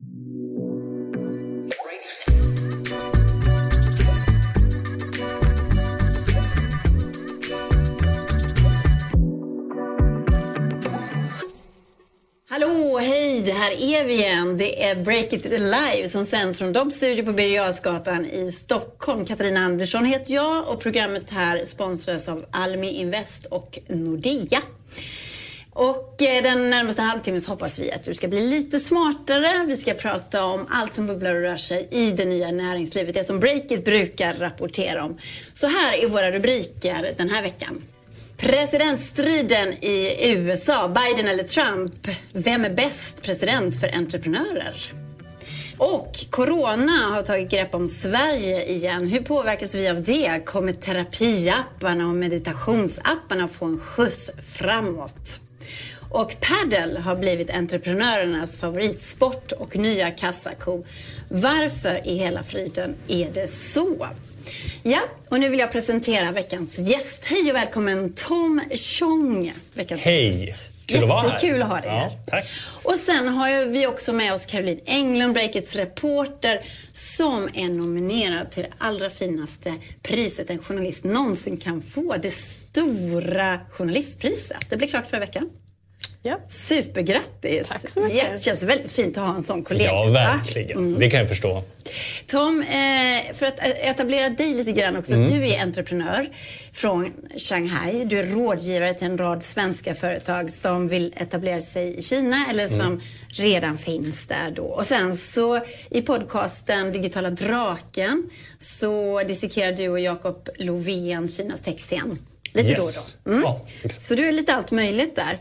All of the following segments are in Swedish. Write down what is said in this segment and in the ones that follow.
Hallå, hej, här är vi igen. Det är Break It Live som sänds från Dobbs Studio på Birger i Stockholm. Katarina Andersson heter jag och programmet här sponsras av Almi Invest och Nordea. Och eh, den närmaste halvtimmen så hoppas vi att du ska bli lite smartare. Vi ska prata om allt som bubblar och rör sig i det nya näringslivet. Det som Breakit brukar rapportera om. Så här är våra rubriker den här veckan. Presidentstriden i USA, Biden eller Trump. Vem är bäst president för entreprenörer? Och corona har tagit grepp om Sverige igen. Hur påverkas vi av det? Kommer terapiapparna och meditationsapparna få en skjuts framåt? Och padel har blivit entreprenörernas favoritsport och nya kassako. Varför i hela friden är det så? Ja, och nu vill jag presentera veckans gäst. Hej och välkommen Tom Chong, veckans Hej! gäst. Kul att vara här. Jättekul att ha dig här. Ja. Och sen har vi också med oss Caroline Englund, Breakits reporter, som är nominerad till det allra finaste priset en journalist någonsin kan få. Det stora journalistpriset. Det blev klart förra veckan. Ja. Supergrattis! Tack så mycket. Det känns väldigt fint att ha en sån kollega. Ja, verkligen. Mm. Det kan jag förstå. Tom, eh, för att etablera dig lite grann också. Mm. Du är entreprenör från Shanghai. Du är rådgivare till en rad svenska företag som vill etablera sig i Kina eller som Mm. redan finns där då. Och sen så i podcasten Digitala draken så dissekerar du och Jakob Lovén Kinas techscen. Lite Yes. då och då. Mm. Ja. Så du är lite allt möjligt där.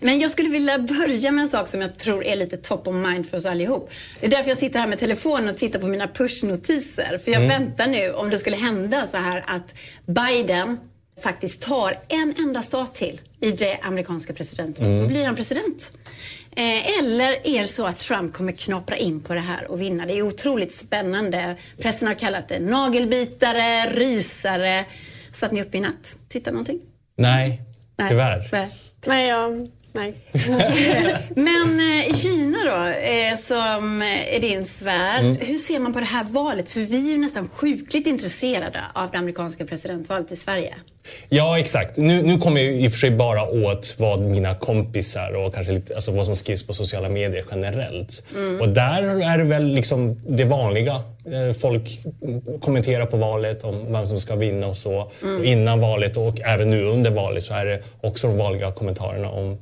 Men jag skulle vilja börja med en sak som jag tror är lite top of mind för oss allihop. Det är därför jag sitter här med telefonen och tittar på mina pushnotiser. För jag Mm. väntar nu om det skulle hända så här att Biden faktiskt tar en enda stat till i det amerikanska presidentvalet. Mm. Då blir han president. Eh, eller är det så att Trump kommer knapra in på det här och vinna? Det är otroligt spännande. Pressen har kallat det nagelbitare, rysare. Satt ni uppe i natt? Titta någonting? Nej, Nej. tyvärr. Nej. Nej, jag, nej. Men eh, i Kina då, eh, som är din sfär. Mm. Hur ser man på det här valet? För vi är ju nästan sjukligt intresserade av det amerikanska presidentvalet i Sverige. Ja, exakt. Nu, nu kommer jag i och för sig bara åt vad mina kompisar och kanske lite, alltså vad som skrivs på sociala medier generellt. Mm. Och där är det väl liksom det vanliga. Eh, Folk kommenterar på valet om vem som ska vinna och så. Mm. Och innan valet och även nu under valet så är det också de vanliga kommentarerna om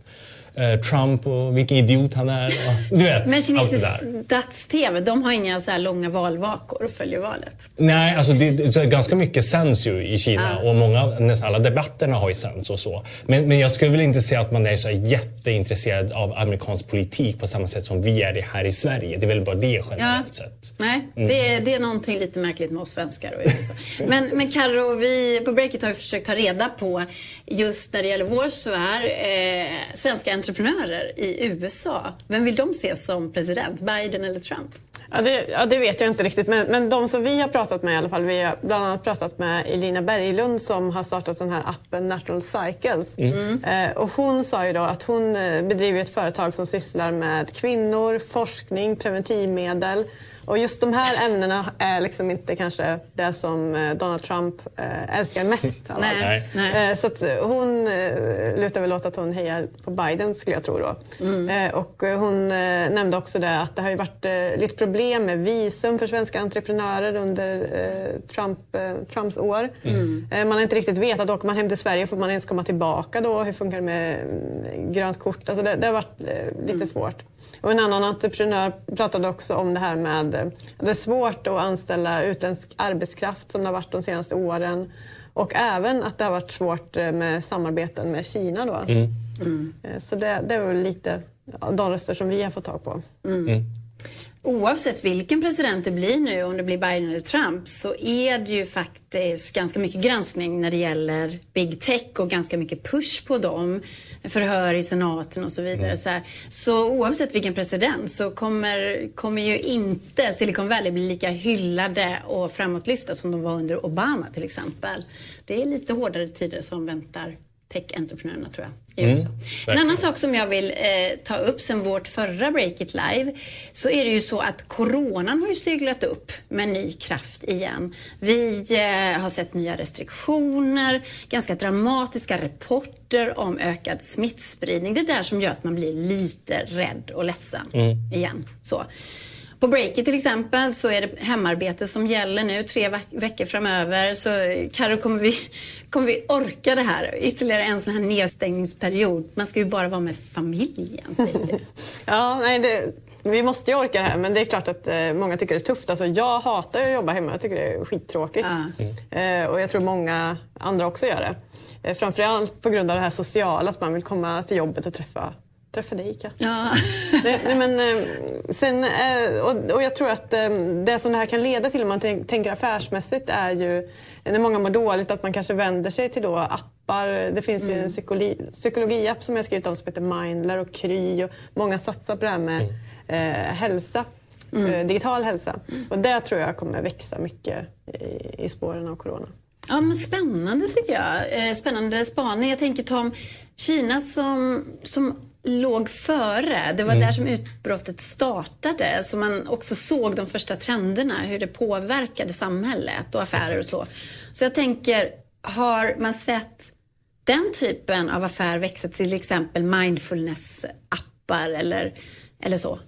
Trump och vilken idiot han är. Och, du vet, Men kinesisk stats-TV, de har inga så här långa valvakor och följer valet. Nej, alltså det, det, ganska mycket sänds ju i Kina och många, nästan alla debatterna har ju sänds och så. Men, men jag skulle väl inte säga att man är så jätteintresserad av amerikansk politik på samma sätt som vi är det här i Sverige. Det är väl bara det generellt Ja. sett. Nej, Mm. det, är, det är någonting lite märkligt med oss svenskar och USA. Men, men Karo, vi på Breakit har ju försökt ta reda på just när det gäller vår sfär, eh, svenska entreprenörer i USA. Vem vill de se som president? Biden eller Trump? Ja, det, ja, det vet jag inte riktigt. Men, men de som vi har pratat med i alla fall. Vi har bland annat pratat med Elina Berglund som har startat den här appen Natural Cycles. Eh, och hon sa ju då att hon eh, bedriver ett företag som sysslar med kvinnor, forskning, preventivmedel. Och just de här ämnena är liksom inte kanske det som eh, Donald Trump eh, älskar mest. Nej. Nej. Eh, Så hon lutar väl åt att hon hejar på Biden skulle jag tro då. Eh, Och hon nämnde också det att det har ju varit lite problem med visum för svenska entreprenörer under Trump, Trumps år. Eh, Man har inte riktigt vetat, åker man hem till Sverige får man ens komma tillbaka då? Hur funkar det med mm, grönt kort? Alltså det, det har varit lite svårt. Och en annan entreprenör pratade också om det här med det är svårt att anställa utländsk arbetskraft som det har varit de senaste åren. Och även att det har varit svårt eh, med samarbeten med Kina. Då. Eh, Så det, det är väl lite de röster som vi har fått tag på. Oavsett vilken president det blir nu, om det blir Biden eller Trump, så är det ju faktiskt ganska mycket granskning när det gäller big tech och ganska mycket push på dem. Förhör i senaten och så vidare. Så, här. så oavsett vilken president så kommer, kommer ju inte Silicon Valley bli lika hyllade och framåtlyfta som de var under Obama till exempel. Det är lite hårdare tider som väntar tech-entreprenörerna tror jag i USA. En annan sak som jag vill eh, ta upp sen vårt förra Break It Live så är det ju så att coronan har ju seglat upp med ny kraft igen. Vi eh, har sett nya restriktioner, ganska dramatiska rapporter om ökad smittspridning. Det är där som gör att man blir lite rädd och ledsen igen. Så. På Breakit till exempel så är det hemarbete som gäller nu tre veck veckor framöver. Så Karo, kommer vi, kommer vi orka det här? Ytterligare en sån här nedstängningsperiod. Man ska ju bara vara med familjen sägs det. Ja, nej, det, vi måste ju orka det här men det är klart att eh, många tycker det är tufft. Alltså, jag hatar att jobba hemma, jag tycker det är skittråkigt. Eh, och jag tror många andra också gör det. Eh, framförallt på grund av det här sociala, att man vill komma till jobbet och träffa träffa dig Kat. Ja. nej, men, eh, sen, eh, och, och jag tror att eh, det som det här kan leda till om man tänk, tänker affärsmässigt är ju när många mår dåligt att man kanske vänder sig till då appar. Det finns ju en psykologi, psykologiapp som jag skrivit om som heter Mindler och Kry och många satsar på det här med eh, hälsa. Eh, digital hälsa. Och det tror jag kommer växa mycket i, i spåren av corona. Ja, men spännande tycker jag. Spännande spaning. Jag tänker Tom, Kina som, som låg före. Det var där som utbrottet startade. Så man också såg de första trenderna, hur det påverkade samhället och affärer och så. Så jag tänker, har man sett den typen av affär växa till exempel mindfulness-appar eller, eller så?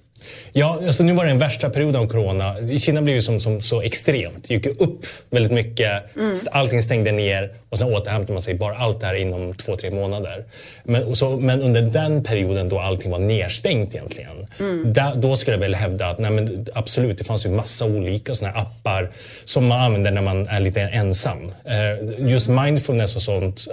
Ja, alltså nu var det den värsta perioden av corona. Kina blev det som, som så extremt. Det gick ju upp väldigt mycket. Mm. Allting stängde ner och sen återhämtade man sig bara allt det här inom två, tre månader. Men, så, men under den perioden då allting var nedstängt egentligen. Mm. Där, då skulle jag väl hävda att nej, men absolut, det fanns ju massa olika såna här appar som man använder när man är lite ensam. Eh, Just mindfulness och sånt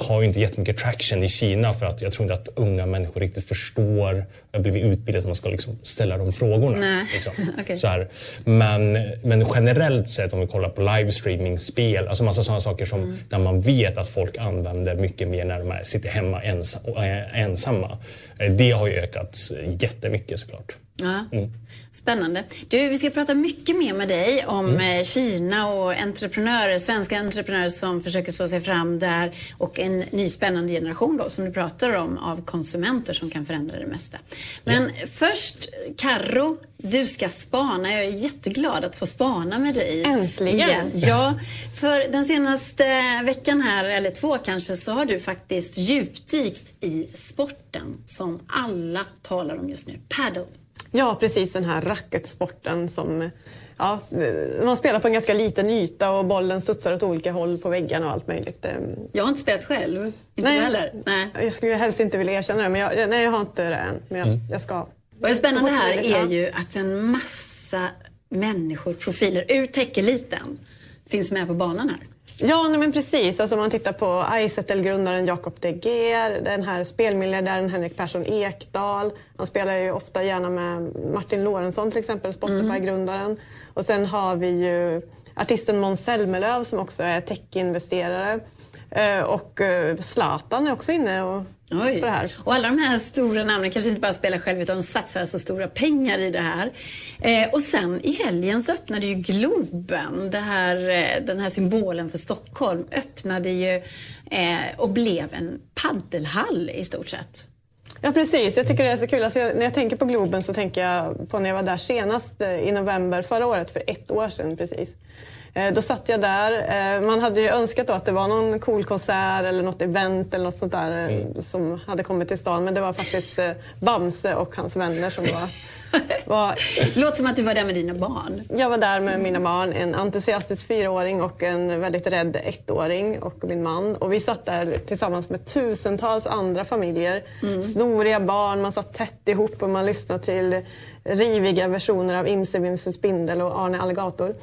har ju inte jättemycket traction i Kina för att jag tror inte att unga människor riktigt förstår, har blivit utbildade att man ska liksom ställa de frågorna. Liksom. Okej. Så här. Men, men generellt sett om vi kollar på livestreaming-spel, alltså massa sådana saker som Mm. där man vet att folk använder mycket mer när de sitter hemma är ensamma. Eh, Det har ju ökat jättemycket såklart. Ja. Spännande. Du, vi ska prata mycket mer med dig om eh, Kina och entreprenörer, svenska entreprenörer som försöker slå sig fram där och en ny spännande generation då som du pratar om av konsumenter som kan förändra det mesta. Men först, Karro, du ska spana. Jag är jätteglad att få spana med dig. Äntligen. Igen. Ja, för den senaste veckan här, eller två kanske, så har du faktiskt djupdykt i sporten som alla talar om just nu, paddle. Ja, precis den här racketsporten som ja, man spelar på en ganska liten yta och bollen studsar åt olika håll på väggarna och allt möjligt. Ehm, Jag har inte spelat själv. Inte du heller? Nej. Jag skulle ju helst inte vilja erkänna det, men jag, nej, jag har inte det än. Men jag, jag ska. Vad är spännande här är ja. ju att en massa människor, profiler ur tech-eliten finns med på banan här. Ja, nej, men precis. Alltså, om man tittar på Izettle-grundaren Jakob De Geer, den här spelmiljardären Henrik Persson Ekdal. Han spelar ju ofta gärna med Martin Lorentzon till exempel, Spotify-grundaren. Och sen har vi ju artisten Måns Zelmerlöw som också är techinvesterare. Eh, Och eh, Zlatan är också inne och, Oj. Och alla de här stora namnen kanske inte bara spelar själv utan de satsar alltså stora pengar i det här. Eh, och sen i helgen så öppnade ju Globen, det här, eh, den här symbolen för Stockholm, öppnade ju eh, och blev en paddelhall i stort sett. Ja, precis. Jag tycker det är så kul. Alltså, jag, när jag tänker på Globen så tänker jag på när jag var där senast eh, i november förra året, för ett år sedan precis. Eh, Då satt jag där. Eh, Man hade ju önskat att det var någon cool konsert eller något event eller något sånt där eh, som hade kommit till stan. Men det var faktiskt Bamse och hans vänner som var... var Låter som att du var där med dina barn. jag var där med mina barn, en entusiastisk fyraåring och en väldigt rädd ettåring och min man. Och vi satt där tillsammans med tusentals andra familjer. Snoriga barn, man satt tätt ihop och man lyssnade till riviga versioner av Imse Vimse Spindel och Arne Alligator.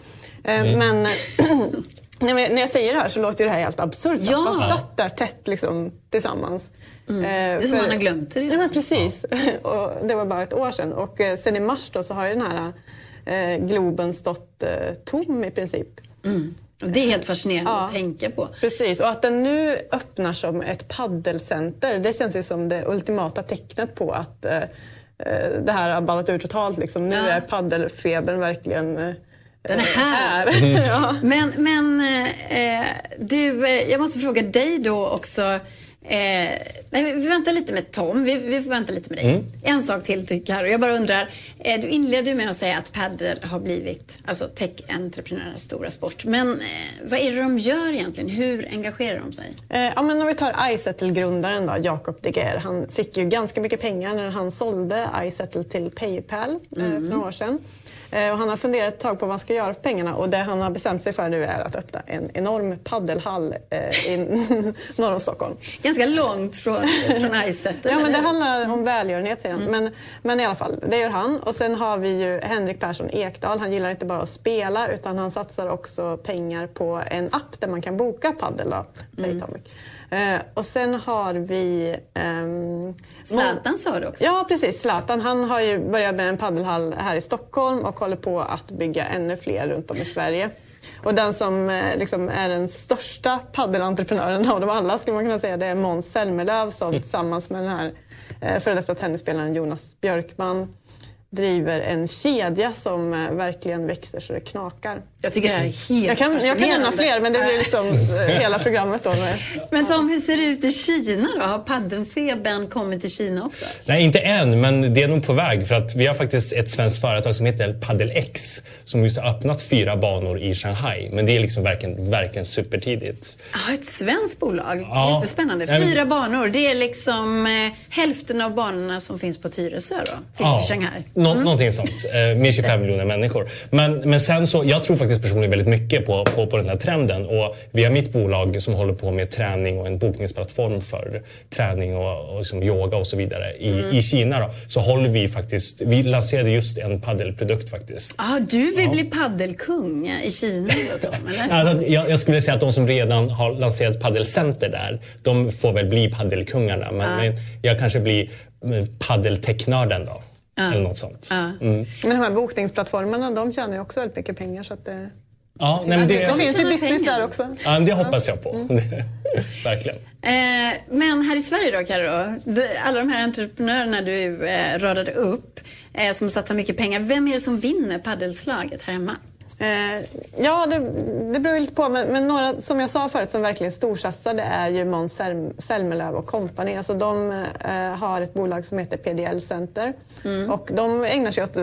Eh, Men Nej, men när jag säger det här så låter det här helt absurt. Ja. Man satt där tätt liksom, tillsammans. Eh, Det är som för- man har glömt det Ja, redan. men precis. och det var bara ett år sedan. Och eh, sen i mars då, så har ju den här eh, Globen stått eh, tom i princip. Och det är helt fascinerande Ja. att tänka på. Precis, och att den nu öppnar som ett paddelcenter, det känns ju som det ultimata tecknet på att det här har ballat ur totalt. Liksom. Nu Ja. är paddelfebern verkligen Den är här. ja. Men, men eh, du, eh, jag måste fråga dig då också. Eh, nej, vi väntar lite med Tom, vi, vi får vänta lite med dig. Mm. En sak till till Karo. Jag bara undrar, eh, du inledde med att säga att padel har blivit alltså tech-entreprenörers stora sport. Men eh, vad är det de gör egentligen? Hur engagerar de sig? Eh, ja, men om vi tar iSettle-grundaren då, Jacob De Geer. Han fick ju ganska mycket pengar när han sålde iSettle till Paypal mm. för några år sedan. Eh, och han har funderat ett tag på vad han ska göra för pengarna och det han har bestämt sig för nu är att öppna en enorm paddelhall eh, i norr om Stockholm. Ganska långt från, från Iceset. ja, men det handlar om välgörenhet säger han. Mm. Men, men i alla fall, det gör han. Och sen har vi ju Henrik Persson Ekdal. Han gillar inte bara att spela utan han satsar också pengar på en app där man kan boka paddel. Då, mm. Eh, och sen har vi... Ehm, Zlatan sa du också. Ja, precis. Zlatan. Han har ju börjat med en paddelhall här i Stockholm och håller på att bygga ännu fler runt om i Sverige. Och den som eh, liksom är den största paddelentreprenören av dem alla skulle man kunna säga, det är Måns Zelmerlöw som tillsammans med den här eh, före detta tennisspelaren Jonas Björkman driver en kedja som eh, verkligen växer så det knakar. Jag tycker det här är helt jag kan, jag kan nämna fler, men det blir liksom eh, hela programmet då. Men Tom, hur ser det ut i Kina då? Har paddelfebern kommit till Kina också? Nej, inte än, men det är nog på väg. För att vi har faktiskt ett svenskt företag som heter PaddelX som just har öppnat fyra banor i Shanghai. Men det är liksom verkligen, verkligen supertidigt. Ja, ett svenskt bolag. Ja. Jättespännande. Fyra banor, det är liksom eh, hälften av banorna som finns på Tyresö då? Finns ja. i Shanghai. Nå mm. Någonting sånt. Eh, med 25 miljoner människor. Men, men sen så, jag tror faktiskt personligen väldigt mycket på, på, på den här trenden. Och via mitt bolag som håller på med träning och en bokningsplattform för träning och, och liksom yoga och så vidare i, mm. i Kina då, så håller vi faktiskt, vi lanserade just en paddelprodukt faktiskt. Ah, du vill ja. bli paddelkung i Kina då Tom, eller? alltså, jag, jag, skulle säga att de som redan har lanserat paddelcenter där, de får väl bli paddelkungarna. Men, ah. men jag kanske blir paddeltechnörden då. Ja. Eller något sånt. Ja. Mm. Men de här bokningsplattformarna de tjänar ju också väldigt mycket pengar. Så att det... Ja, nej, men det... De finns ju business där också. Ja, det hoppas jag på. Mm. Verkligen. Eh, men här i Sverige då, Karo, alla de här entreprenörerna du eh, radade upp eh, som satsar mycket pengar. Vem är det som vinner paddelslaget här hemma? Eh, ja, det, det beror lite på. Men, men, några, som jag sa förut, som verkligen storsatsade är ju Måns Zelmerlöw och Company. Alltså de eh, har ett bolag som heter PDL Center. Mm. Och de ägnar sig åt,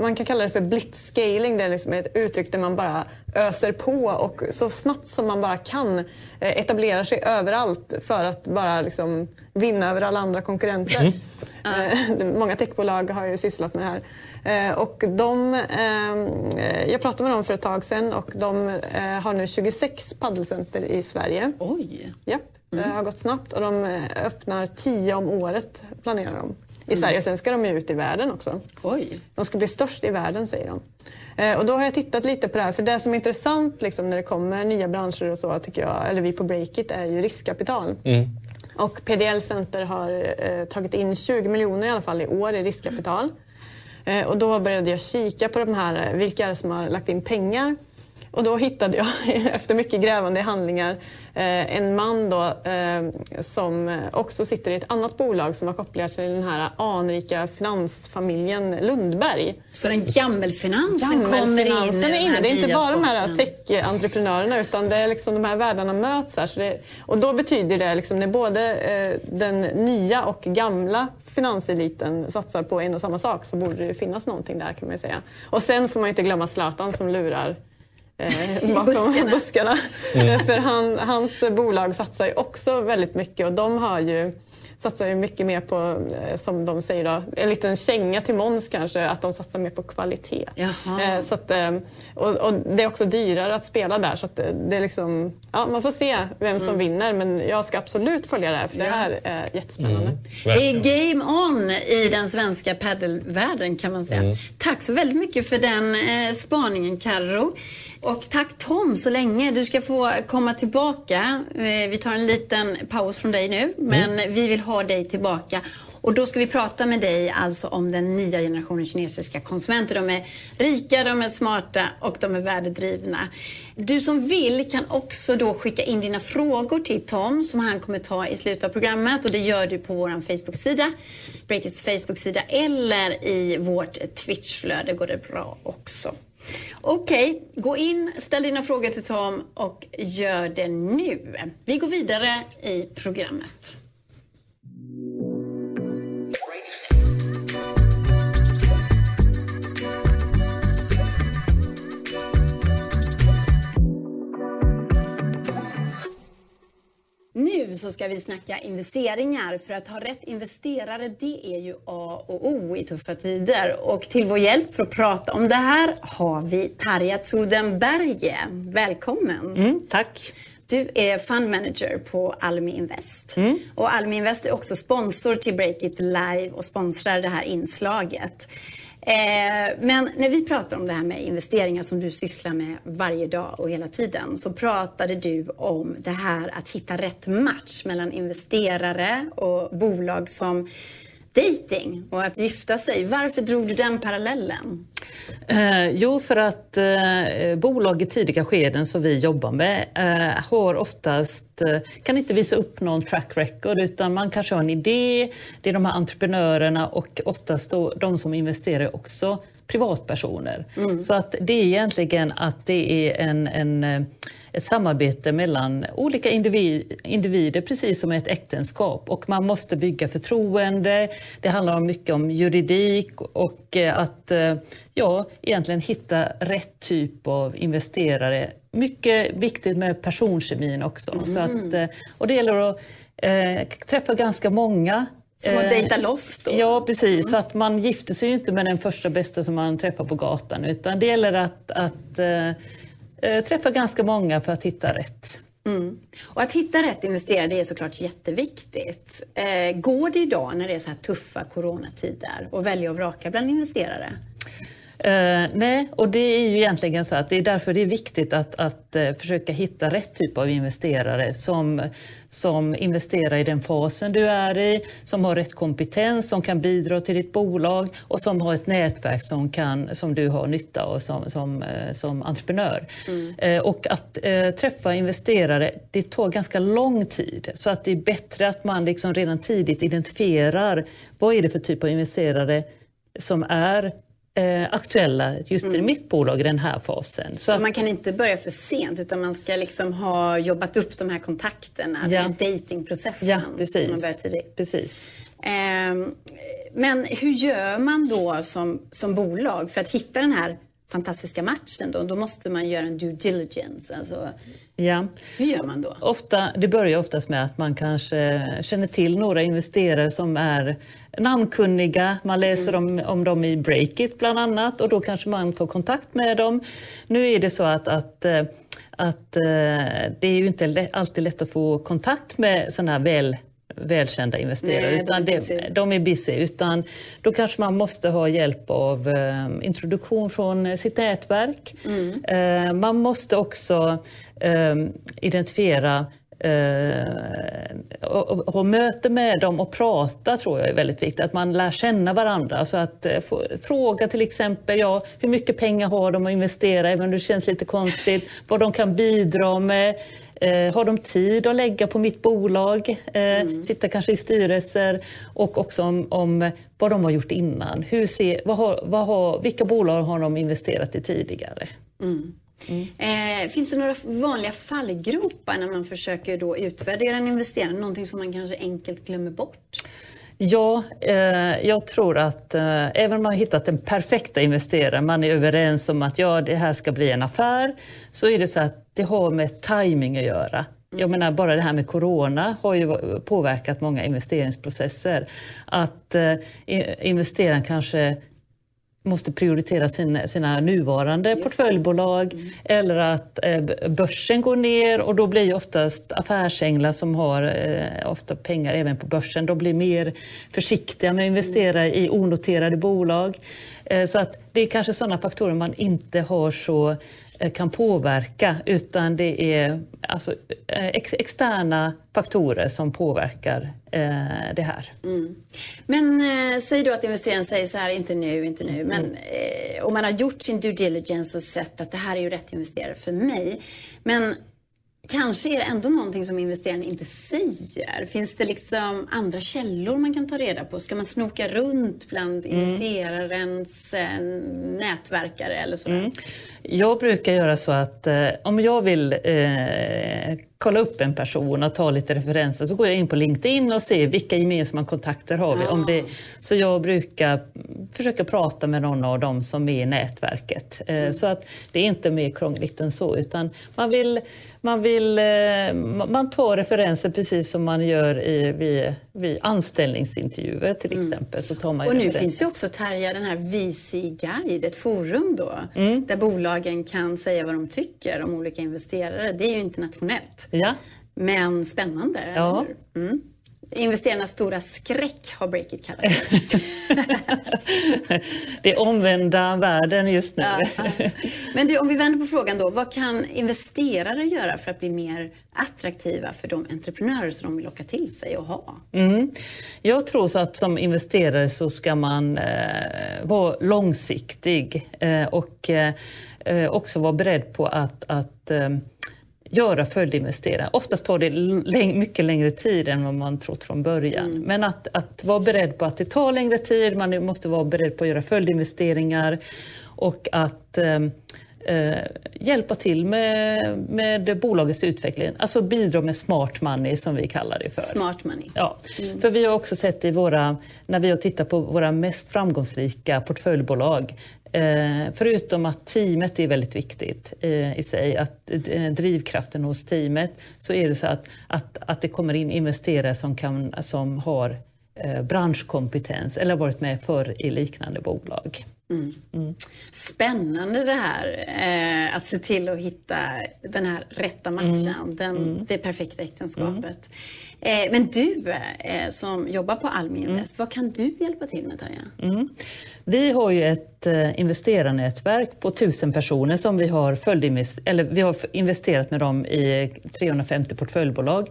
man kan kalla det för blitzscaling. Det är liksom ett uttryck där man bara öser på och så snabbt som man bara kan eh, etablerar sig överallt för att bara liksom vinna över alla andra konkurrenter. Mm. Uh. Många techbolag har ju sysslat med det här. Eh, och de, eh, jag pratade med dem för ett tag sedan och de eh, har nu 26 paddelcenter i Sverige. Oj! Japp, det mm. har gått snabbt och de öppnar 10 om året planerar de i mm. Sverige. Sen ska de ju ut i världen också. Oj. De ska bli störst i världen säger de. Och då har jag tittat lite på det här, för det som är intressant liksom, när det kommer nya branscher och så, tycker jag, eller vi på Breakit, är ju riskkapital. Mm. Och PDL Center har eh, tagit in 20 miljoner i alla fall i år i riskkapital. Eh, och då började jag kika på de här, eh, vilka är det som har lagt in pengar? Och då hittade jag, efter mycket grävande i handlingar, eh, en man då, som också sitter i ett annat bolag som var kopplat till den här anrika finansfamiljen Lundberg. Så den gammelfinansen kommer in är inne. Det är inte bara de här tech-entreprenörerna utan det är liksom de här världarna möts här. Det, och då betyder det liksom när både den nya och gamla finanseliten satsar på en och samma sak så borde det finnas någonting där kan man säga. Och sen får man inte glömma Zlatan som lurar eh, bakom buskarna. buskarna. Mm. För han, hans bolag satsar ju också väldigt mycket och de har ju satsar ju mycket mer på, eh, som de säger, då, en liten känga till Måns kanske, att de satsar mer på kvalitet. Eh, så att, och, och, det är också dyrare att spela där så att det är liksom, ja, man får se vem som mm. vinner men jag ska absolut följa det här för det här är jättespännande. Mm. Det är game on i den svenska paddelvärlden kan man säga. Mm. Tack så väldigt mycket för den eh, spaningen Carro. Och tack Tom så länge. Du ska få komma tillbaka. Eh, vi tar en liten paus från dig nu, men mm. vi vill ha dig tillbaka. Och då ska vi prata med dig alltså om den nya generationen kinesiska konsumenter. De är rika, de är smarta och de är värdedrivna. Du som vill kan också då skicka in dina frågor till Tom som han kommer ta i slutet av programmet och det gör du på vår Facebook-sida, Breakits Facebook-sida eller i vårt Twitch-flöde går det bra också. Okej, gå in, ställ dina frågor till Tom och gör det nu. Vi går vidare i programmet. Nu så ska vi snacka investeringar. För att ha rätt investerare, det är ju A och O i tuffa tider. Och till vår hjälp för att prata om det här har vi Tarja Zodenberge. Välkommen! Mm, tack! Du är fund manager på Almi Invest. Mm. Och Almi Invest är också sponsor till Breakit Live och sponsrar det här inslaget. Eh, men när vi pratar om det här med investeringar som du sysslar med varje dag och hela tiden så pratade du om det här att hitta rätt match mellan investerare och bolag som dating och att gifta sig. Varför drog du den parallellen? Eh, jo, för att eh, bolag i tidiga skeden som vi jobbar med eh, har oftast, eh, kan inte visa upp någon track record utan man kanske har en idé, det är de här entreprenörerna och oftast då, de som investerar också privatpersoner. Mm. Så att det är egentligen att det är en, en eh, ett samarbete mellan olika individer, precis som ett äktenskap. Och man måste bygga förtroende. Det handlar mycket om juridik och eh, att eh, ja, egentligen hitta rätt typ av investerare. Mycket viktigt med personkemin också. Mm. Så att, eh, och det gäller att eh, träffa ganska många som att dejta loss då? Ja, precis. Mm. Så att man gifter sig ju inte med den första bästa som man träffar på gatan utan det gäller att, att eh, träffa ganska många för att hitta rätt. Mm. Och att hitta rätt investerare det är såklart jätteviktigt. Eh, går det idag när det är så här tuffa coronatider att välja och vraka bland investerare? Uh, nej, och det är ju egentligen så att det är därför det är viktigt att, att uh, försöka hitta rätt typ av investerare som, som investerar i den fasen du är i, som har rätt kompetens, som kan bidra till ditt bolag och som har ett nätverk som, kan, som du har nytta av som, som, uh, som entreprenör. Mm. och att träffa investerare, det tar ganska lång tid. Så att det är bättre att man liksom redan tidigt identifierar vad är det för typ av investerare som är eh, aktuella just mm. i mitt bolag i den här fasen. Så, så man kan inte börja för sent utan man ska liksom ha jobbat upp de här kontakterna, ja. med datingprocessen. Ja, precis. Man börjar precis. Eh, men hur gör man då som, som bolag för att hitta den här fantastiska matchen då, då måste man göra en due diligence. Alltså, ja. Hur gör man då? Ofta, det börjar oftast med att man kanske känner till några investerare som är namnkunniga. Man läser mm. om, om dem i Breakit bland annat och då kanske man tar kontakt med dem. Nu är det så att, att eh, att eh, det är ju inte alltid lätt att få kontakt med sådana här väl välkända investerare. Nej, utan de, är busy. de är busy. Utan då kanske man måste ha hjälp av eh, introduktion från sitt nätverk. Mm. Eh, man måste också eh, identifiera och, och, och möte med dem och prata tror jag är väldigt viktigt. Att man lär känna varandra. Så att eh, få, fråga till exempel ja, hur mycket pengar har de att investera, även om det känns lite konstigt. Vad de kan bidra med. Eh, har de tid att lägga på mitt bolag? Eh, mm. Sitta kanske i styrelser och också om, om vad de har gjort innan. Hur ser, vad har, vad har, vilka bolag har de investerat i tidigare? Mm. Mm. Eh, finns det några vanliga fallgropar när man försöker då utvärdera en investerare? Någonting som man kanske enkelt glömmer bort? Ja, eh, jag tror att eh, även om man har hittat den perfekta investeraren, man är överens om att ja, det här ska bli en affär, så är det så att det har med timing att göra. Mm. Jag menar bara det här med corona har ju påverkat många investeringsprocesser. Att eh, investeraren kanske måste prioritera sina, sina nuvarande Just portföljbolag mm. eller att eh, börsen går ner och då blir oftast affärsänglar som har eh, ofta pengar även på börsen, de blir mer försiktiga med att investera mm. i onoterade bolag. Eh, så att det är kanske sådana faktorer man inte har så kan påverka utan det är alltså, eh, ex externa faktorer som påverkar eh, det här. Mm. Men eh, säg då att investeraren säger så här, inte nu, inte nu. Men mm. eh, om man har gjort sin due diligence och sett att det här är ju rätt investerare för mig. Men Kanske är det ändå någonting som investeraren inte säger. Finns det liksom andra källor man kan ta reda på? Ska man snoka runt bland mm. investerarens eh, nätverkare eller sådär? Mm. Jag brukar göra så att eh, om jag vill eh, kolla upp en person och ta lite referenser så går jag in på LinkedIn och ser vilka gemensamma kontakter har vi. Ja. Om det, så jag brukar försöka prata med någon av dem som är i nätverket. Eh, mm. Så att det är inte mer krångligt än så utan man vill man, vill, eh, man tar referenser precis som man gör i, vid, vid anställningsintervjuer till mm. exempel. Så tar man och nu finns ju också Tarja den här VC Guide, ett forum då, mm. där bolagen kan säga vad de tycker om olika investerare. Det är ju internationellt. Ja. Men spännande, ja. Mm. Investerarnas stora skräck har Breakit kallat det. det är omvända världen just nu. Ja, Men du, om vi vänder på frågan då. Vad kan investerare göra för att bli mer attraktiva för de entreprenörer som de vill locka till sig och ha? Mm. Jag tror så att som investerare så ska man eh, vara långsiktig eh, och eh, också vara beredd på att, att eh, göra följdinvesteringar. Oftast tar det mycket längre tid än vad man trott från början. Mm. Men att, att vara beredd på att det tar längre tid, man måste vara beredd på att göra följdinvesteringar och att eh, eh, hjälpa till med, med bolagets utveckling. Alltså bidra med smart money som vi kallar det för. Smart money. Ja, mm. för vi har också sett i våra, när vi har tittat på våra mest framgångsrika portföljbolag Eh, förutom att teamet är väldigt viktigt eh, i sig, att eh, drivkraften hos teamet, så är det så att, att, att det kommer in investerare som, kan, som har branschkompetens eller varit med förr i liknande bolag. Mm. Mm. Spännande det här, eh, att se till att hitta den här rätta matchen, mm. Den, mm. det perfekta äktenskapet. Eh, men du eh, som jobbar på Almi mm. Invest, vad kan du hjälpa till med Tarja? Mm. Vi har ju ett eh, investerarnätverk på tusen personer som vi har, eller vi har investerat med dem i 350 portföljbolag.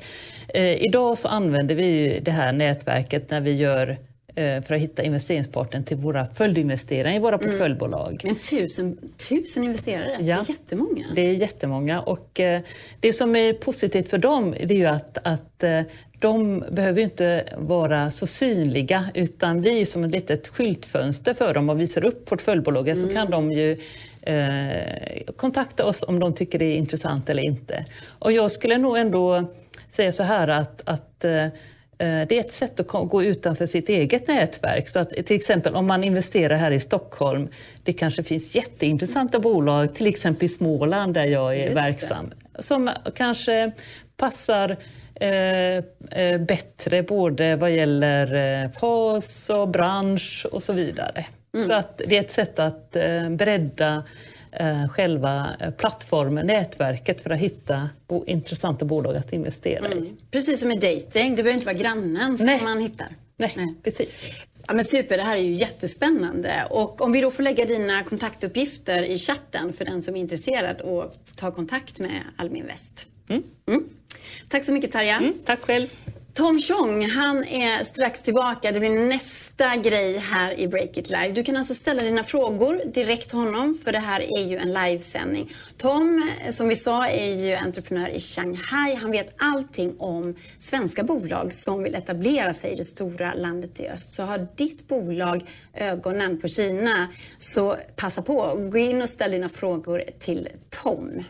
Eh, idag så använder vi det här nätverket när vi gör för att hitta investeringspartnern till våra följdinvesterare i våra mm. portföljbolag. Men tusen, tusen investerare, ja, det är jättemånga. Det är jättemånga och eh, det som är positivt för dem är ju att, att eh, de behöver inte vara så synliga utan vi är som ett litet skyltfönster för dem och visar upp portföljbolaget mm. så kan de ju eh, kontakta oss om de tycker det är intressant eller inte. Och jag skulle nog ändå säga så här att, att Eh, det är ett sätt att gå utanför sitt eget nätverk. Så att, till exempel om man investerar här i Stockholm, det kanske finns jätteintressanta bolag, till exempel i Småland där jag är verksam, som kanske passar eh, eh, bättre både vad gäller eh, fas och bransch och så vidare. Mm. Så att det är ett sätt att eh, bredda eh, själva eh, plattformen, nätverket för att hitta bo, intressanta bolag att investera mm. i. Precis som i dating, det behöver inte vara grannen som Nej. man hittar. Nej, Nej. precis. Ja, men super, det här är ju jättespännande. Och om vi då får lägga dina kontaktuppgifter i chatten för den som är intresserad och ta kontakt med Almi Invest. Mm. Mm. Tack så mycket Tarja. Mm, tack själv. Tom Chong, han är strax tillbaka. Det blir nästa grej här i Break It Live. Du kan alltså ställa dina frågor direkt till honom, för det här är ju en livesändning. Tom, som vi sa, är ju entreprenör i Shanghai. Han vet allting om svenska bolag som vill etablera sig i det stora landet i öst. Så har ditt bolag ögonen på Kina, så passa på. Gå in och ställ dina frågor till Tom.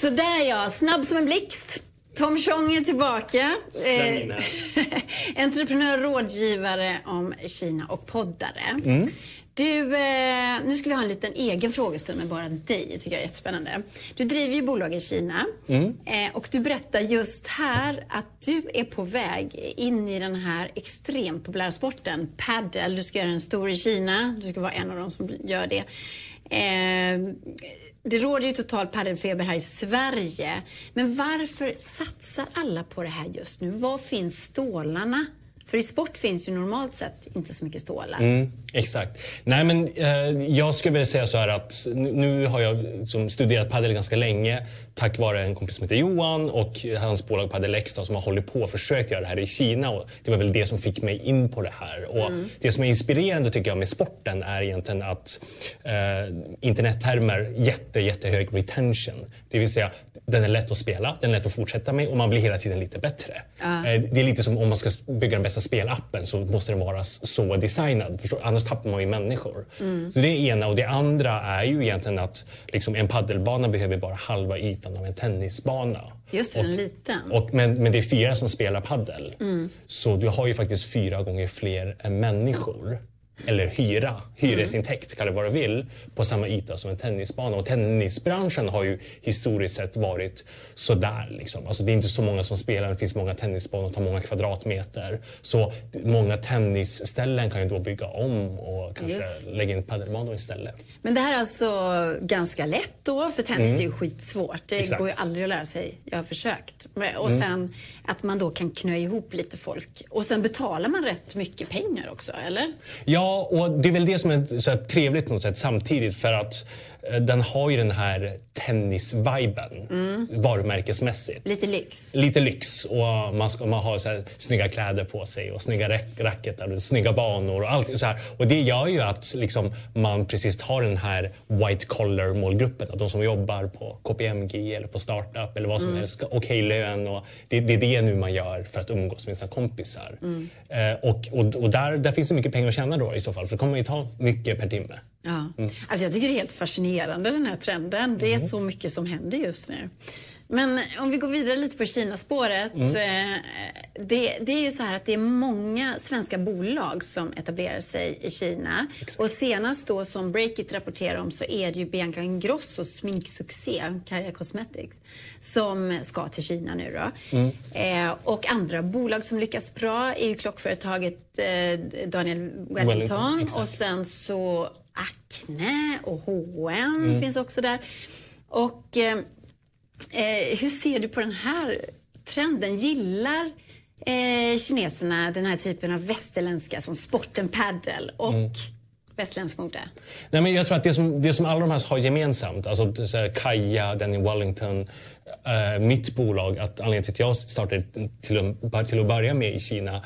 Sådär ja, snabb som en blixt. Tom Chong är tillbaka. Eh, entreprenör, rådgivare om Kina och poddare. Mm. Du, eh, nu ska vi ha en liten egen frågestund med bara dig. Tycker jag är jättespännande. Du driver ju bolag i Kina mm. eh, och du berättar just här att du är på väg in i den här extremt populära sporten padel. Du ska göra en stor i Kina. Du ska vara en av dem som gör det. Eh, det råder ju total paddelfeber här i Sverige. Men varför satsar alla på det här just nu? Var finns stålarna för i sport finns ju normalt sett inte så mycket stålar. Mm, exakt. Nej, men, eh, jag skulle vilja säga så här att nu har jag liksom, studerat padel ganska länge tack vare en kompis som heter Johan och hans bolag Padel Extra som har hållit på och försökt göra det här i Kina. Och det var väl det som fick mig in på det här. Och mm. Det som är inspirerande tycker jag med sporten är egentligen att eh, internettermer jätte, jättehög retention. Det vill säga den är lätt att spela, den är lätt att fortsätta med och man blir hela tiden lite bättre. Uh. Det är lite som om man ska bygga den bästa spelappen så måste den vara så designad. Förstår? Annars tappar man ju människor. Mm. Så det är ena. Och det andra är ju egentligen att liksom, en paddelbana behöver bara halva ytan av en tennisbana. Just det, och, den liten. Och, men, men det är fyra som spelar paddel. Mm. Så du har ju faktiskt fyra gånger fler människor eller hyra, hyresintäkt, kalla det vad du vill, på samma yta som en tennisbana. Och tennisbranschen har ju historiskt sett varit sådär. Liksom. Alltså det är inte så många som spelar, det finns många tennisbanor och tar många kvadratmeter. Så många tennisställen kan ju då bygga om och kanske Just. lägga in padelbanor istället. Men det här är alltså ganska lätt då, för tennis mm. är ju skitsvårt. Det Exakt. går ju aldrig att lära sig. Jag har försökt. Och mm. sen att man då kan knö ihop lite folk. Och sen betalar man rätt mycket pengar också, eller? Ja, och det är väl det som är så trevligt på något sätt samtidigt för att den har ju den här tennis-viben mm. varumärkesmässigt. Lite lyx. Lite lyx. Och man, ska, man har så här, snygga kläder på sig och snygga racketar och snygga banor och allt så här. Och det gör ju att liksom, man precis har den här white collar målgruppen. De som jobbar på KPMG eller på startup eller vad som mm. helst. Okej lön och det, det, är det nu man gör för att umgås med sina kompisar. Mm. Eh, och och, och där, där finns det mycket pengar att tjäna då i så fall. För det kommer ju ta mycket per timme. Ja. Mm. Alltså jag tycker det är helt fascinerande den här trenden. Det är mm. så mycket som händer just nu. Men om vi går vidare lite på Kinaspåret. Mm. Eh, det, det, är ju så här att det är många svenska bolag som etablerar sig i Kina. Exakt. Och senast då som Breakit rapporterar om så är det ju Bianca Ingrossos sminksuccé, Kaja Cosmetics, som ska till Kina nu då. Mm. Eh, och andra bolag som lyckas bra är ju klockföretaget eh, Daniel Wellington, Wellington och sen så Acne och H&M mm. finns också där. Och eh, eh, hur ser du på den här trenden? Gillar eh, kineserna den här typen av västerländska som sporten paddle och mm. västerländsk mode? Nej, men jag tror att det som, det som alla de här har gemensamt, alltså så här, Kaja, Danny Wellington, Uh, mitt bolag, att anledningen till att jag startade till, till att börja med i Kina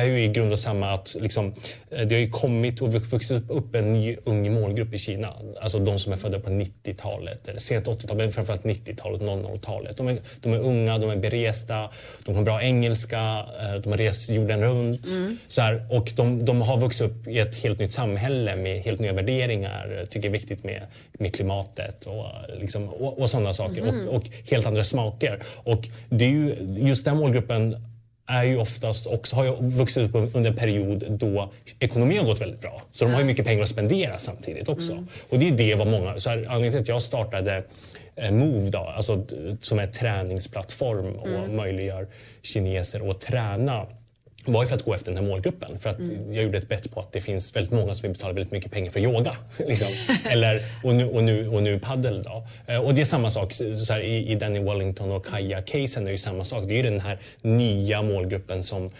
är ju i grund och samma att liksom, eh, det har ju kommit och vuxit upp en ny ung målgrupp i Kina. Alltså de som är födda på 90-talet, eller sent 80-tal, men framförallt 90-talet, 00-talet. De är, de är unga, de är beresta, de har bra engelska, eh, de har rest jorden runt. Mm. Så här, och de, de, har vuxit upp i ett helt nytt samhälle med helt nya värderingar, tycker det är viktigt med, med klimatet och, liksom, och, och sådana saker. Mm. Och, och, helt andra smaker. Och det är ju, just den målgruppen är ju oftast också, har ju vuxit upp under en period då ekonomin har gått väldigt bra. Så de har ju mycket pengar att spendera samtidigt också. Mm. Och det är det vad många... Så här, anledningen till att jag startade eh, Move då, alltså, som är träningsplattform och mm. möjliggör kineser att träna var ju för att gå efter den här målgruppen. För att mm. Jag gjorde ett bett på att det finns väldigt många som vill betala väldigt mycket pengar för yoga. Liksom. Eller, och, nu, och, nu, och nu paddel. Då. Eh, och det är samma sak så här, i, i Danny Wellington och Kaja-casen är ju samma sak. Det är ju den här nya målgruppen som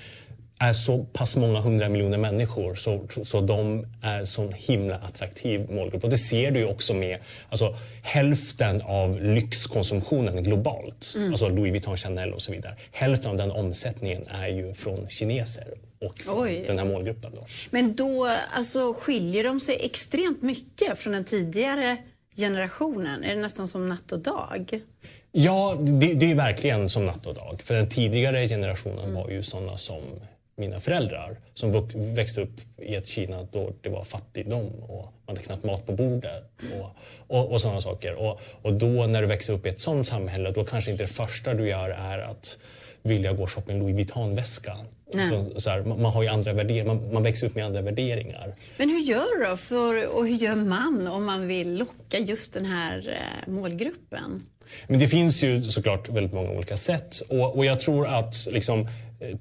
är så pass många hundra miljoner människor så, så de är så himla attraktiv målgrupp. Och det ser du ju också med alltså, hälften av lyxkonsumtionen globalt, mm. alltså Louis Vuitton, Chanel och så vidare. Hälften av den omsättningen är ju från kineser och från Oj. den här målgruppen. Då. Men då alltså, skiljer de sig extremt mycket från den tidigare generationen? Är det nästan som natt och dag? Ja, det, det är verkligen som natt och dag. För den tidigare generationen mm. var ju sådana som mina föräldrar som växte upp i ett Kina då det var fattigdom och man hade knappt mat på bordet och, och, och sådana saker. Och, och då när du växer upp i ett sådant samhälle då kanske inte det första du gör är att vilja gå och shoppa en Louis Vuitton-väska. Så, så här, man, har ju andra värderingar, man, man, växer upp med andra värderingar. Men hur gör du då för, och hur gör man om man vill locka just den här eh, målgruppen? Men det finns ju såklart väldigt många olika sätt och, och jag tror att liksom,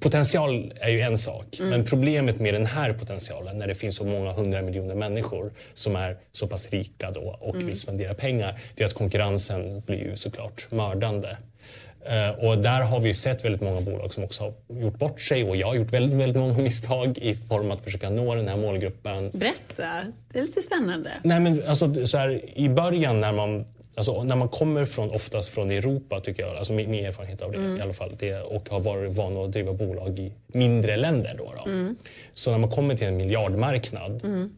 Potential är ju en sak, mm. men problemet med den här potentialen när det finns så många hundra miljoner människor som är så pass rika då och mm. vill spendera pengar, det är att konkurrensen blir ju såklart mördande. Eh, och där har vi sett väldigt många bolag som också har gjort bort sig och jag har gjort väldigt, väldigt många misstag i form att försöka nå den här målgruppen. Berätta, det är lite spännande. Nej, men alltså, så här, I början när man Alltså, när man kommer från, oftast från Europa, tycker jag, alltså min, min erfarenhet av det mm. i alla fall, det, och har varit van att driva bolag i mindre länder. Då, då. Mm. Så när man kommer till en miljardmarknad, mm.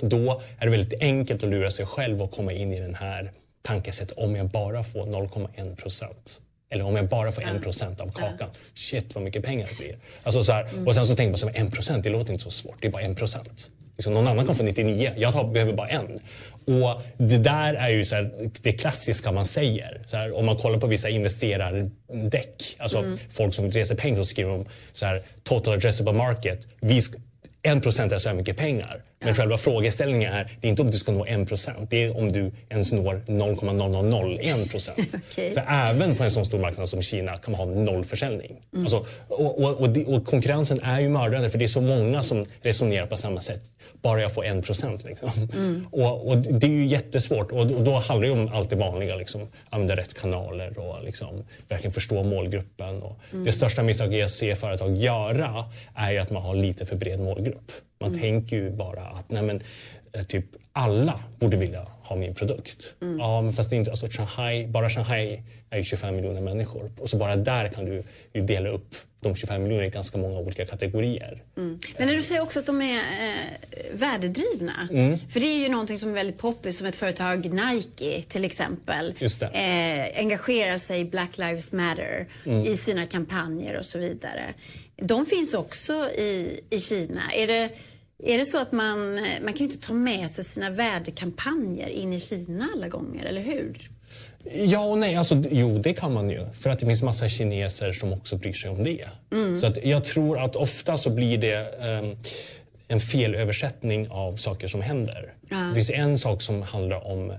då är det väldigt enkelt att lura sig själv och komma in i den här tankesättet om jag bara får 0,1 procent. Eller om jag bara får en procent av kakan. Shit vad mycket pengar det blir. Alltså så här, och sen så tänker man så en procent, det låter inte så svårt. Det är bara en procent. Liksom någon annan kan få 99, jag tar, behöver bara en. Och det där är ju så här, det klassiska man säger. Så här, om man kollar på vissa investerardäck, alltså mm. folk som reser pengar, så skriver de så här, total addressable market. Vi, en procent är så här mycket pengar. Men själva frågeställningen är, det är inte om du ska nå en procent, det är om du ens når 0,0001 procent. okay. För även på en sån stor marknad som Kina kan man ha noll försäljning. Mm. Alltså, och, och, och, och, konkurrensen är ju mördande för det är så många som resonerar på samma sätt. Bara jag får en procent. Liksom. Mm. Och, det är ju jättesvårt och, då handlar det om allt det vanliga. Liksom, använda rätt kanaler och liksom, verkligen förstå målgruppen. Mm. Det största misstaget jag ser företag göra är att man har lite för bred målgrupp. Man mm. tänker ju bara att nej men, eh, typ alla borde vilja ha min produkt. Mm. Ja, men fast det är inte, alltså Shanghai, bara Shanghai är ju 25 miljoner människor. Och så bara där kan du dela upp de 25 miljonerna i ganska många olika kategorier. Mm. Men när du säger också att de är eh, värdedrivna. Mm. För det är ju någonting som är väldigt poppis som ett företag, Nike till exempel, eh, engagerar sig i Black Lives Matter mm. i sina kampanjer och så vidare. De finns också i, i Kina. Är det, är det så att man, man kan ju inte ta med sig sina värdekampanjer in i Kina alla gånger, eller hur? Ja och nej. Alltså, jo, det kan man ju. För att det finns massa kineser som också bryr sig om det. Mm. Så att jag tror att ofta så blir det um, en felöversättning av saker som händer. Ja. Det finns en sak som handlar om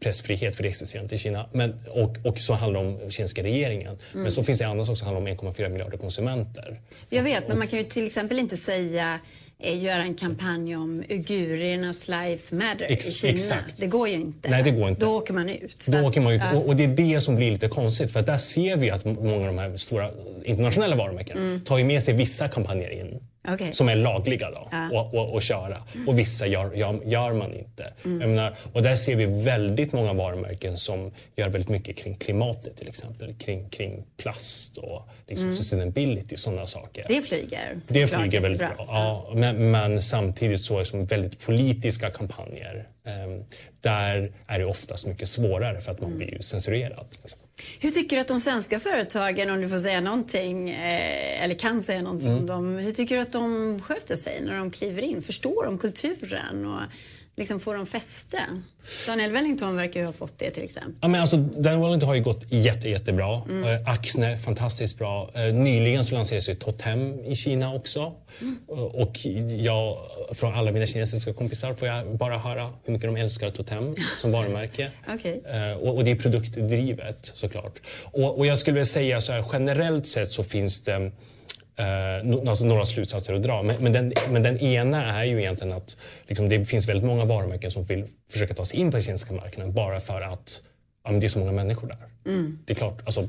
pressfrihet, för det existerar inte i Kina, men, och, och så handlar om kinesiska regeringen. Mm. Men så finns det andra saker som handlar om 1,4 miljarder konsumenter. Jag vet, men man kan ju till exempel inte säga eh, göra en kampanj om uigurernas life matter Ex i Kina. Exakt. Det går ju inte. Nej, det går inte. Då åker man ut. Då åker man ut. Ja. Och, och, det är det som blir lite konstigt. För där ser vi att många av de här stora internationella varumärkena mm. tar ju med sig vissa kampanjer in okay. som är lagliga då, ja. och, och, och köra. Och vissa gör, gör, gör man inte. Mm. Menar, och där ser vi väldigt många varumärken som gör väldigt mycket kring klimatet till exempel. Kring, kring plast och liksom mm. sustainability och sådana saker. Det flyger. Det flyger väldigt bra. bra. Ja, men, men, samtidigt så är det som väldigt politiska kampanjer. Um, där är det oftast mycket svårare för att man mm. blir censurerad. Liksom. Hur tycker du att de svenska företagen, om du får säga någonting, eh, eller kan säga någonting mm. om dem, hur tycker du att de sköter sig när de kliver in? Förstår de kulturen och liksom får de fäste? Daniel Wellington verkar ju ha fått det till exempel. Ja, men alltså, Daniel Wellington har ju gått jätte, jättebra. Mm. Eh, Axne, fantastiskt bra. Eh, nyligen så lanserades ju Totem i Kina också. Mm. Och jag, från alla mina kinesiska kompisar får jag bara höra hur mycket de älskar Totem som varumärke. okay. Eh, och, och, det är produktdrivet såklart. Och, och jag skulle vilja säga så här, generellt sett så finns det Uh, alltså några slutsatser att dra. Men, men, den, men den ena är ju egentligen att liksom, det finns väldigt många varumärken som vill försöka ta sig in på den kinesiska marknaden bara för att ja, det är så många människor där. Mm. Det är klart, alltså,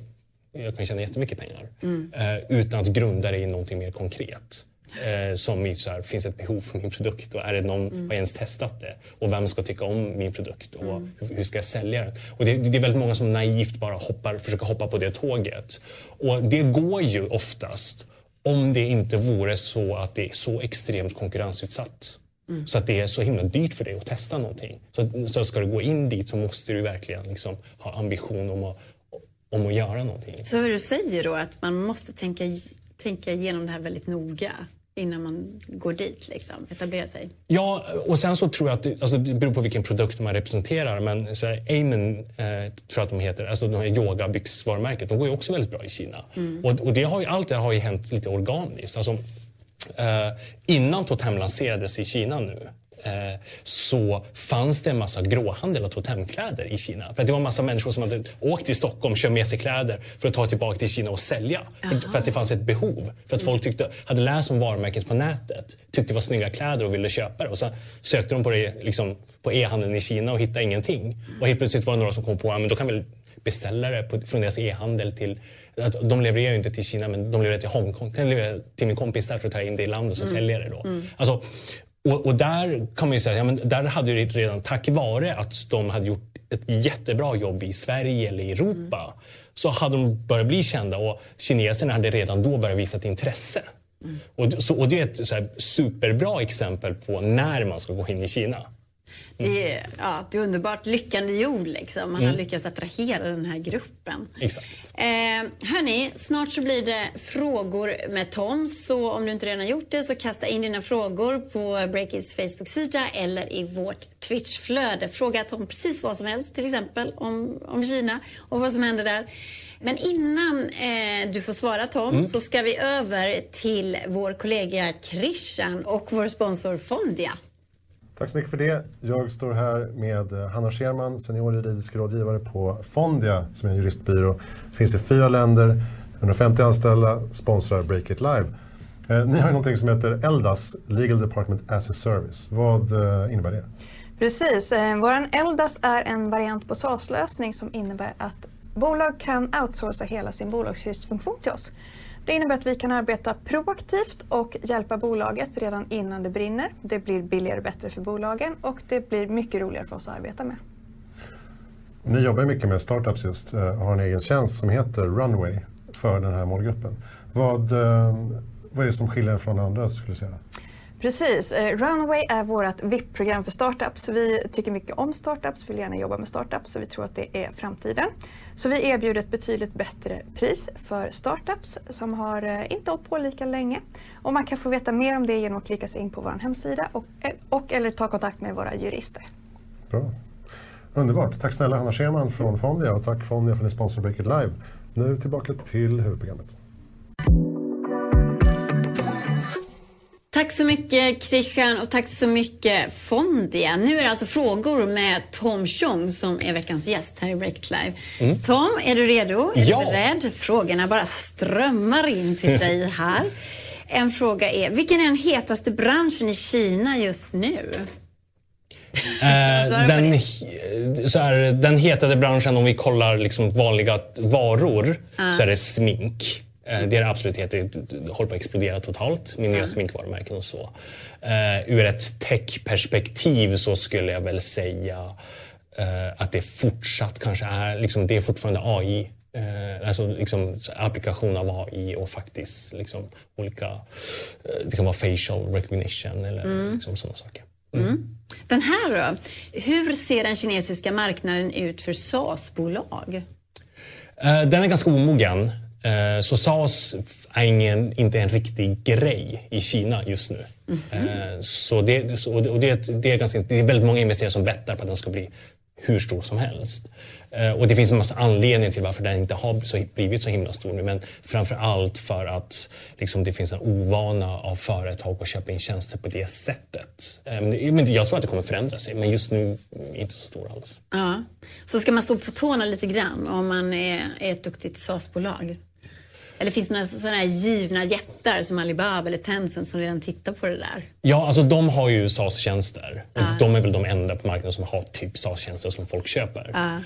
jag kan tjäna jättemycket pengar mm. uh, utan att grunda det i någonting mer konkret. Uh, som i så här, finns ett behov för min produkt och är det någon, mm. har jag ens testat det? Och vem ska tycka om min produkt och mm. hur, hur, ska jag sälja den? Och det, det, är väldigt många som naivt bara hoppar, försöker hoppa på det tåget. Och det går ju oftast om det inte vore så att det är så extremt konkurrensutsatt. Mm. Så att det är så himla dyrt för dig att testa någonting. Så, så ska du gå in dit så måste du verkligen liksom ha ambition om att, om att göra någonting. Så vad du säger då att man måste tänka, tänka igenom det här väldigt noga? Innan man går dit, liksom, etablerar sig? Ja, och sen så tror jag att det, alltså det beror på vilken produkt man representerar. Men så här, Amen, eh, tror jag att de heter, alltså de här yogabyxvarumärket, de går ju också väldigt bra i Kina. Mm. Och, och, det har ju, allt det här har ju hänt lite organiskt. Alltså, eh, innan Totem lanserades i Kina nu så fanns det en massa gråhandel av totemkläder i Kina. För det var en massa människor som hade åkt till Stockholm, köpt med sig kläder för att ta tillbaka till Kina och sälja. För, för, att det fanns ett behov. För att folk tyckte, hade läst om varumärket på nätet, tyckte det var snygga kläder och ville köpa det. Och så sökte de på det liksom, på e-handeln i Kina och hittade ingenting. Och helt plötsligt var det några som kom på att då kan väl beställare på, från deras e-handel till att de levererar ju inte till Kina men de levererar till Hongkong. Kan leverera till min kompis där för att ta in det i landet och så mm. säljer det då. Mm. Alltså, och, och, där kan man ju säga, ja, men där hade det redan tack vare att de hade gjort ett jättebra jobb i Sverige eller i Europa mm. så hade de börjat bli kända och kineserna hade redan då börjat visa ett intresse. Mm. Och, så, och det är ett så superbra exempel på när man ska gå in i Kina. Det är, ja, det är underbart. Lyckande jord liksom. Man mm. har lyckats attrahera den här gruppen. Exakt. Eh, hörni, snart så blir det frågor med Tom. Så om du inte redan gjort det så kasta in dina frågor på Breakits Facebook-sida eller i vårt Twitch-flöde. Fråga Tom precis vad som helst, till exempel om, om Kina och vad som händer där. Men innan eh, du får svara Tom mm. så ska vi över till vår kollega Christian och vår sponsor Fondia. Tack så mycket för det. Jag står här med eh, Hanna Scherman, senior juridisk rådgivare på Fondia som är en juristbyrå. Finns i fyra länder, 150 anställda, sponsrar Break It Live. Eh, ni har ju någonting som heter ELDAS, Legal Department as a Service. Vad eh, innebär det? Precis. Eh, Vår ELDAS är en variant på SaaS-lösning som innebär att bolag kan outsourca hela sin bolagsjuristfunktion till oss. Det innebär att vi kan arbeta proaktivt och hjälpa bolaget redan innan det brinner. Det blir billigare och bättre för bolagen och det blir mycket roligare för oss att arbeta med. Ni jobbar mycket med startups just och eh, har en egen tjänst som heter Runway för den här målgruppen. Vad, eh, vad är det som skiljer från andra skulle du säga? Precis. Eh, Runway är vårt VIP-program för startups. Vi tycker mycket om startups, vill gärna jobba med startups så vi tror att det är framtiden. Så vi erbjuder ett betydligt bättre pris för startups som har eh, inte hållit på lika länge. Och man kan få veta mer om det genom att klicka sig in på vår hemsida och, eh, och eller ta kontakt med våra jurister. Bra. Underbart. Tack snälla Hanna Scherman från Fondia och tack Fondia för att ni sponsrar Break Live. Nu tillbaka till huvudprogrammet. Så mycket Christian och tack så mycket Fondia. Nu är det alltså frågor med Tom Chong som är veckans gäst här i Break Live. Mm. Tom, är du redo? Är ja. du beredd? Frågorna bara strömmar in till dig här. En fråga är, vilken är den hetaste branschen i Kina just nu? Eh, den, så här, den hetaste branschen om vi kollar liksom vanliga varor uh. så är det smink. Eh, det är absolut heter, håller på att explodera totalt med nya mm. sminkvarumärken och så. Uh, ur ett tech-perspektiv så skulle jag väl säga uh, att det fortsatt kanske är, liksom, det är fortfarande AI. Uh, alltså liksom, applikation av AI och faktiskt liksom, olika, det kan vara facial recognition eller mm. liksom, sådana saker. Mm. Mm. Den här då? Hur ser den kinesiska marknaden ut för SaaS-bolag? Den är ganska omogen. Eh, så SAS är ingen, inte en riktig grej i Kina just nu. Mm -hmm. Så, det, och det, det, är ganska, det är väldigt många investerare som bettar på att den ska bli hur stor som helst. Eh, och det finns en massa anledningar till varför den inte har blivit så himla stor nu. Men framför allt för att liksom, det finns en ovana av företag att köpa in tjänster på det sättet. Men jag tror att det kommer förändra sig, men just nu inte så stor alls. Ja. Så ska man stå på tårna lite grann om man är ett duktigt SAS-bolag? Eller finns det några sådana här givna jättar som Alibaba eller Tencent som redan tittar på det där? Ja, alltså de har ju SAS-tjänster och ah. de är väl de enda på marknaden som har typ SAS-tjänster som folk köper. Ah.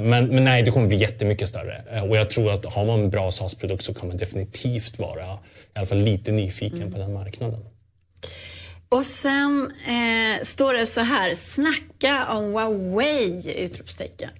Men, men nej, det kommer bli jättemycket större eh, och jag tror att har man en bra SAS-produkt så kan man definitivt vara i alla fall lite nyfiken mm. på den marknaden. Och sen eh, står det så här, snacka om Huawei! Utropstecken.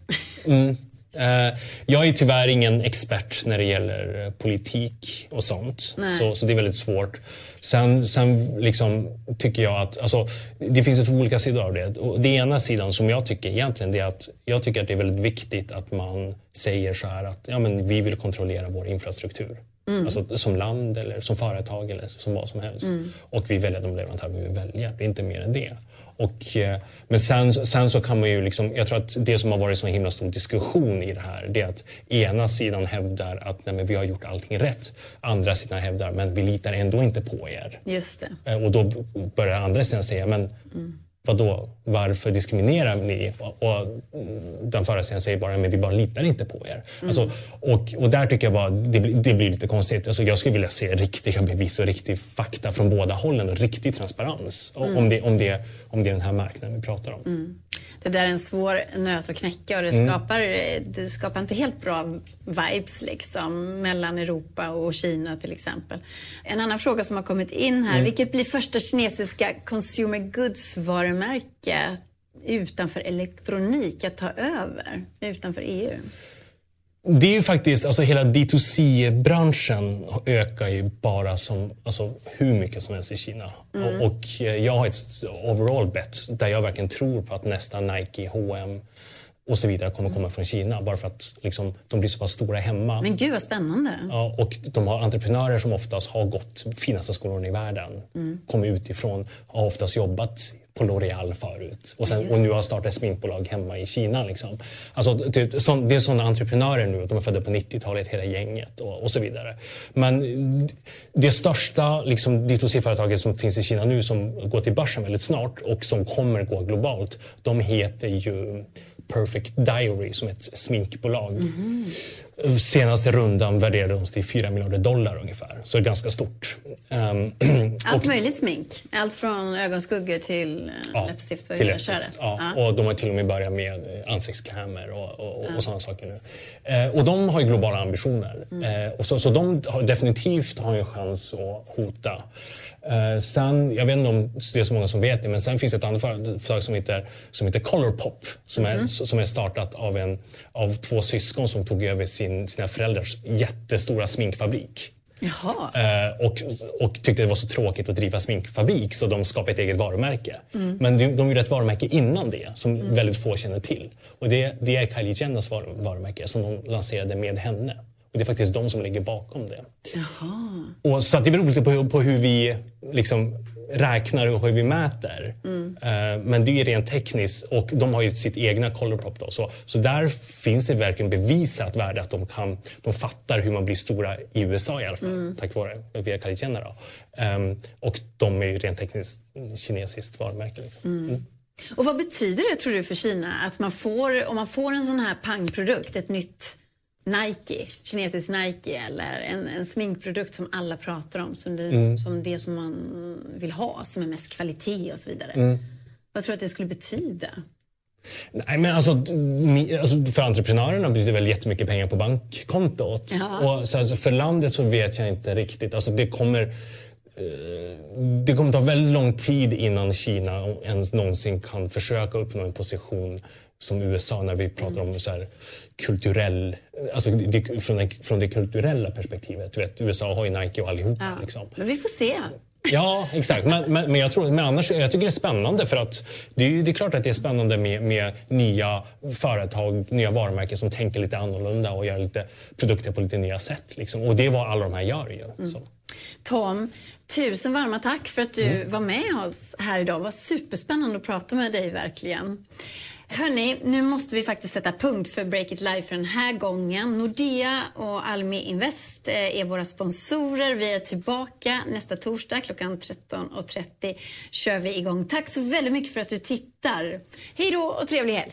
Mm. Eh, jag är tyvärr ingen expert när det gäller eh, politik och sånt. Så, så det är väldigt svårt. Sen, sen liksom, tycker jag att alltså, det finns två olika sidor av det. Och det ena sidan som jag tycker egentligen är att jag tycker att det är väldigt viktigt att man säger så här att ja, men vi vill kontrollera vår infrastruktur. Mm. Alltså, som land eller som företag eller som vad som helst. Mm. Och vi väljer de leverantörer vi vill välja. Det är inte mer än det. Och, eh, men sen, sen så kan man ju liksom, jag tror att det som har varit så himla stor diskussion i det här det är att ena sidan hävdar att nej, vi har gjort allting rätt. Andra sidan hävdar men vi litar ändå inte på er. Just det. Eh, och då börjar andra sidan säga men mm vadå, varför diskriminerar ni? Och den förra säger bara, men vi bara litar inte på er. Mm. Alltså, och, och där tycker jag bara, det, det blir lite konstigt. Alltså, jag skulle vilja se riktiga bevis och riktig fakta från båda hållen och riktig transparens mm. om, det, om, det, om det är den här marknaden vi pratar om. Mm. Det där är en svår nöt att knäcka och det, mm. skapar, det skapar inte helt bra vibes liksom mellan Europa och Kina till exempel. En annan fråga som har kommit in här. Mm. Vilket blir första kinesiska consumer goods varumärke utanför elektronik att ta över utanför EU? Det är ju faktiskt, alltså hela D2C-branschen ökar ju bara som, alltså hur mycket som helst i Kina. Mm. Och, och, jag har ett overall bet där jag verkligen tror på att nästa Nike, H&M och så vidare kommer komma från Kina bara för att liksom, de blir så pass stora hemma. Men gud vad spännande. Ja, och de har entreprenörer som oftast har gått finaste skolorna i världen. Mm. Kommer utifrån, har oftast jobbat på L'Oreal förut och, sen, och nu har startat ett sminkbolag hemma i Kina. Liksom. Alltså, typ, så, det är sådana entreprenörer nu, de är födda på 90-talet hela gänget och, och, så vidare. Men det största liksom, D2C-företaget som finns i Kina nu som går till börsen väldigt snart och som kommer gå globalt, de heter ju Perfect Diary som ett sminkbolag. Mm. Senaste rundan värderades till 4 miljarder dollar ungefär, så det är ganska stort. Um, Allt och, möjligt smink? Allt från ögonskuggor till eh, ja, läppstift och köret? Ja. ja. och de har till och med börjat med ansiktskrämer och, och, ja. och sådana saker nu. Eh, och de har ju globala ambitioner. Mm. Eh, och så, så de har definitivt har en chans att hota sen, jag vet inte om det är så många som vet det, men sen finns ett annat företag som heter, som heter Colourpop som, mm. är, som är startat av, en, av två syskon som tog över sin, sina föräldrars jättestora sminkfabrik. Uh, och, och tyckte det var så tråkigt att driva sminkfabrik så de skapade ett eget varumärke. Mm. Men de, de gjorde ett varumärke innan det som mm. väldigt få känner till. Och det, det är Kylie Jenners varumärke som de lanserade med henne. Och det är faktiskt de som ligger bakom det. Jaha. Och så det beror lite på, på hur vi liksom räknar och hur vi mäter. Mm. Men det är rent tekniskt och de har ju sitt egna Colourpop. Då. Så, så där finns det verkligen bevisat värde att de, kan, de fattar hur man blir stora i USA i alla fall, mm. tack vare via Jenner. Um, och de är ju rent tekniskt kinesiskt varumärke. Liksom. Mm. mm. Och vad betyder det tror du för Kina att man får, om man får en sån här pangprodukt, ett nytt Nike, kinesisk Nike eller en, en sminkprodukt som alla pratar om som det, mm. som det som man vill ha, som är mest kvalitet och så vidare. Mm. Vad tror du att det skulle betyda? Nej, men alltså, alltså, för entreprenörerna betyder det väl jättemycket pengar på bankkontot. Ja. Och så alltså, för landet så vet jag inte riktigt. Alltså, det kommer eh, det kommer ta väldigt lång tid innan Kina ens någonsin kan försöka uppnå en position som USA när vi pratar om så här, kulturell, alltså det, från, det, från det kulturella perspektivet. Vet, USA har ju Nike och allihopa. Ja, liksom. Men vi får se. Ja, exakt. Men, men, men, jag, tror, men annars, jag tycker det är spännande för att det är, det är klart att det är spännande med, med nya företag, nya varumärken som tänker lite annorlunda och gör lite produkter på lite nya sätt. Liksom. Och det är vad alla de här gör ju. Mm. Tom, tusen varma tack för att du mm. var med oss här idag. Det var superspännande att prata med dig verkligen. Hörni, nu måste vi faktiskt sätta punkt för Break It Live för den här gången. Nordea och Almi Invest eh, är våra sponsorer. Vi är tillbaka nästa torsdag klockan 13.30 kör vi igång. Tack så väldigt mycket för att du tittar. Hej då och trevlig helg!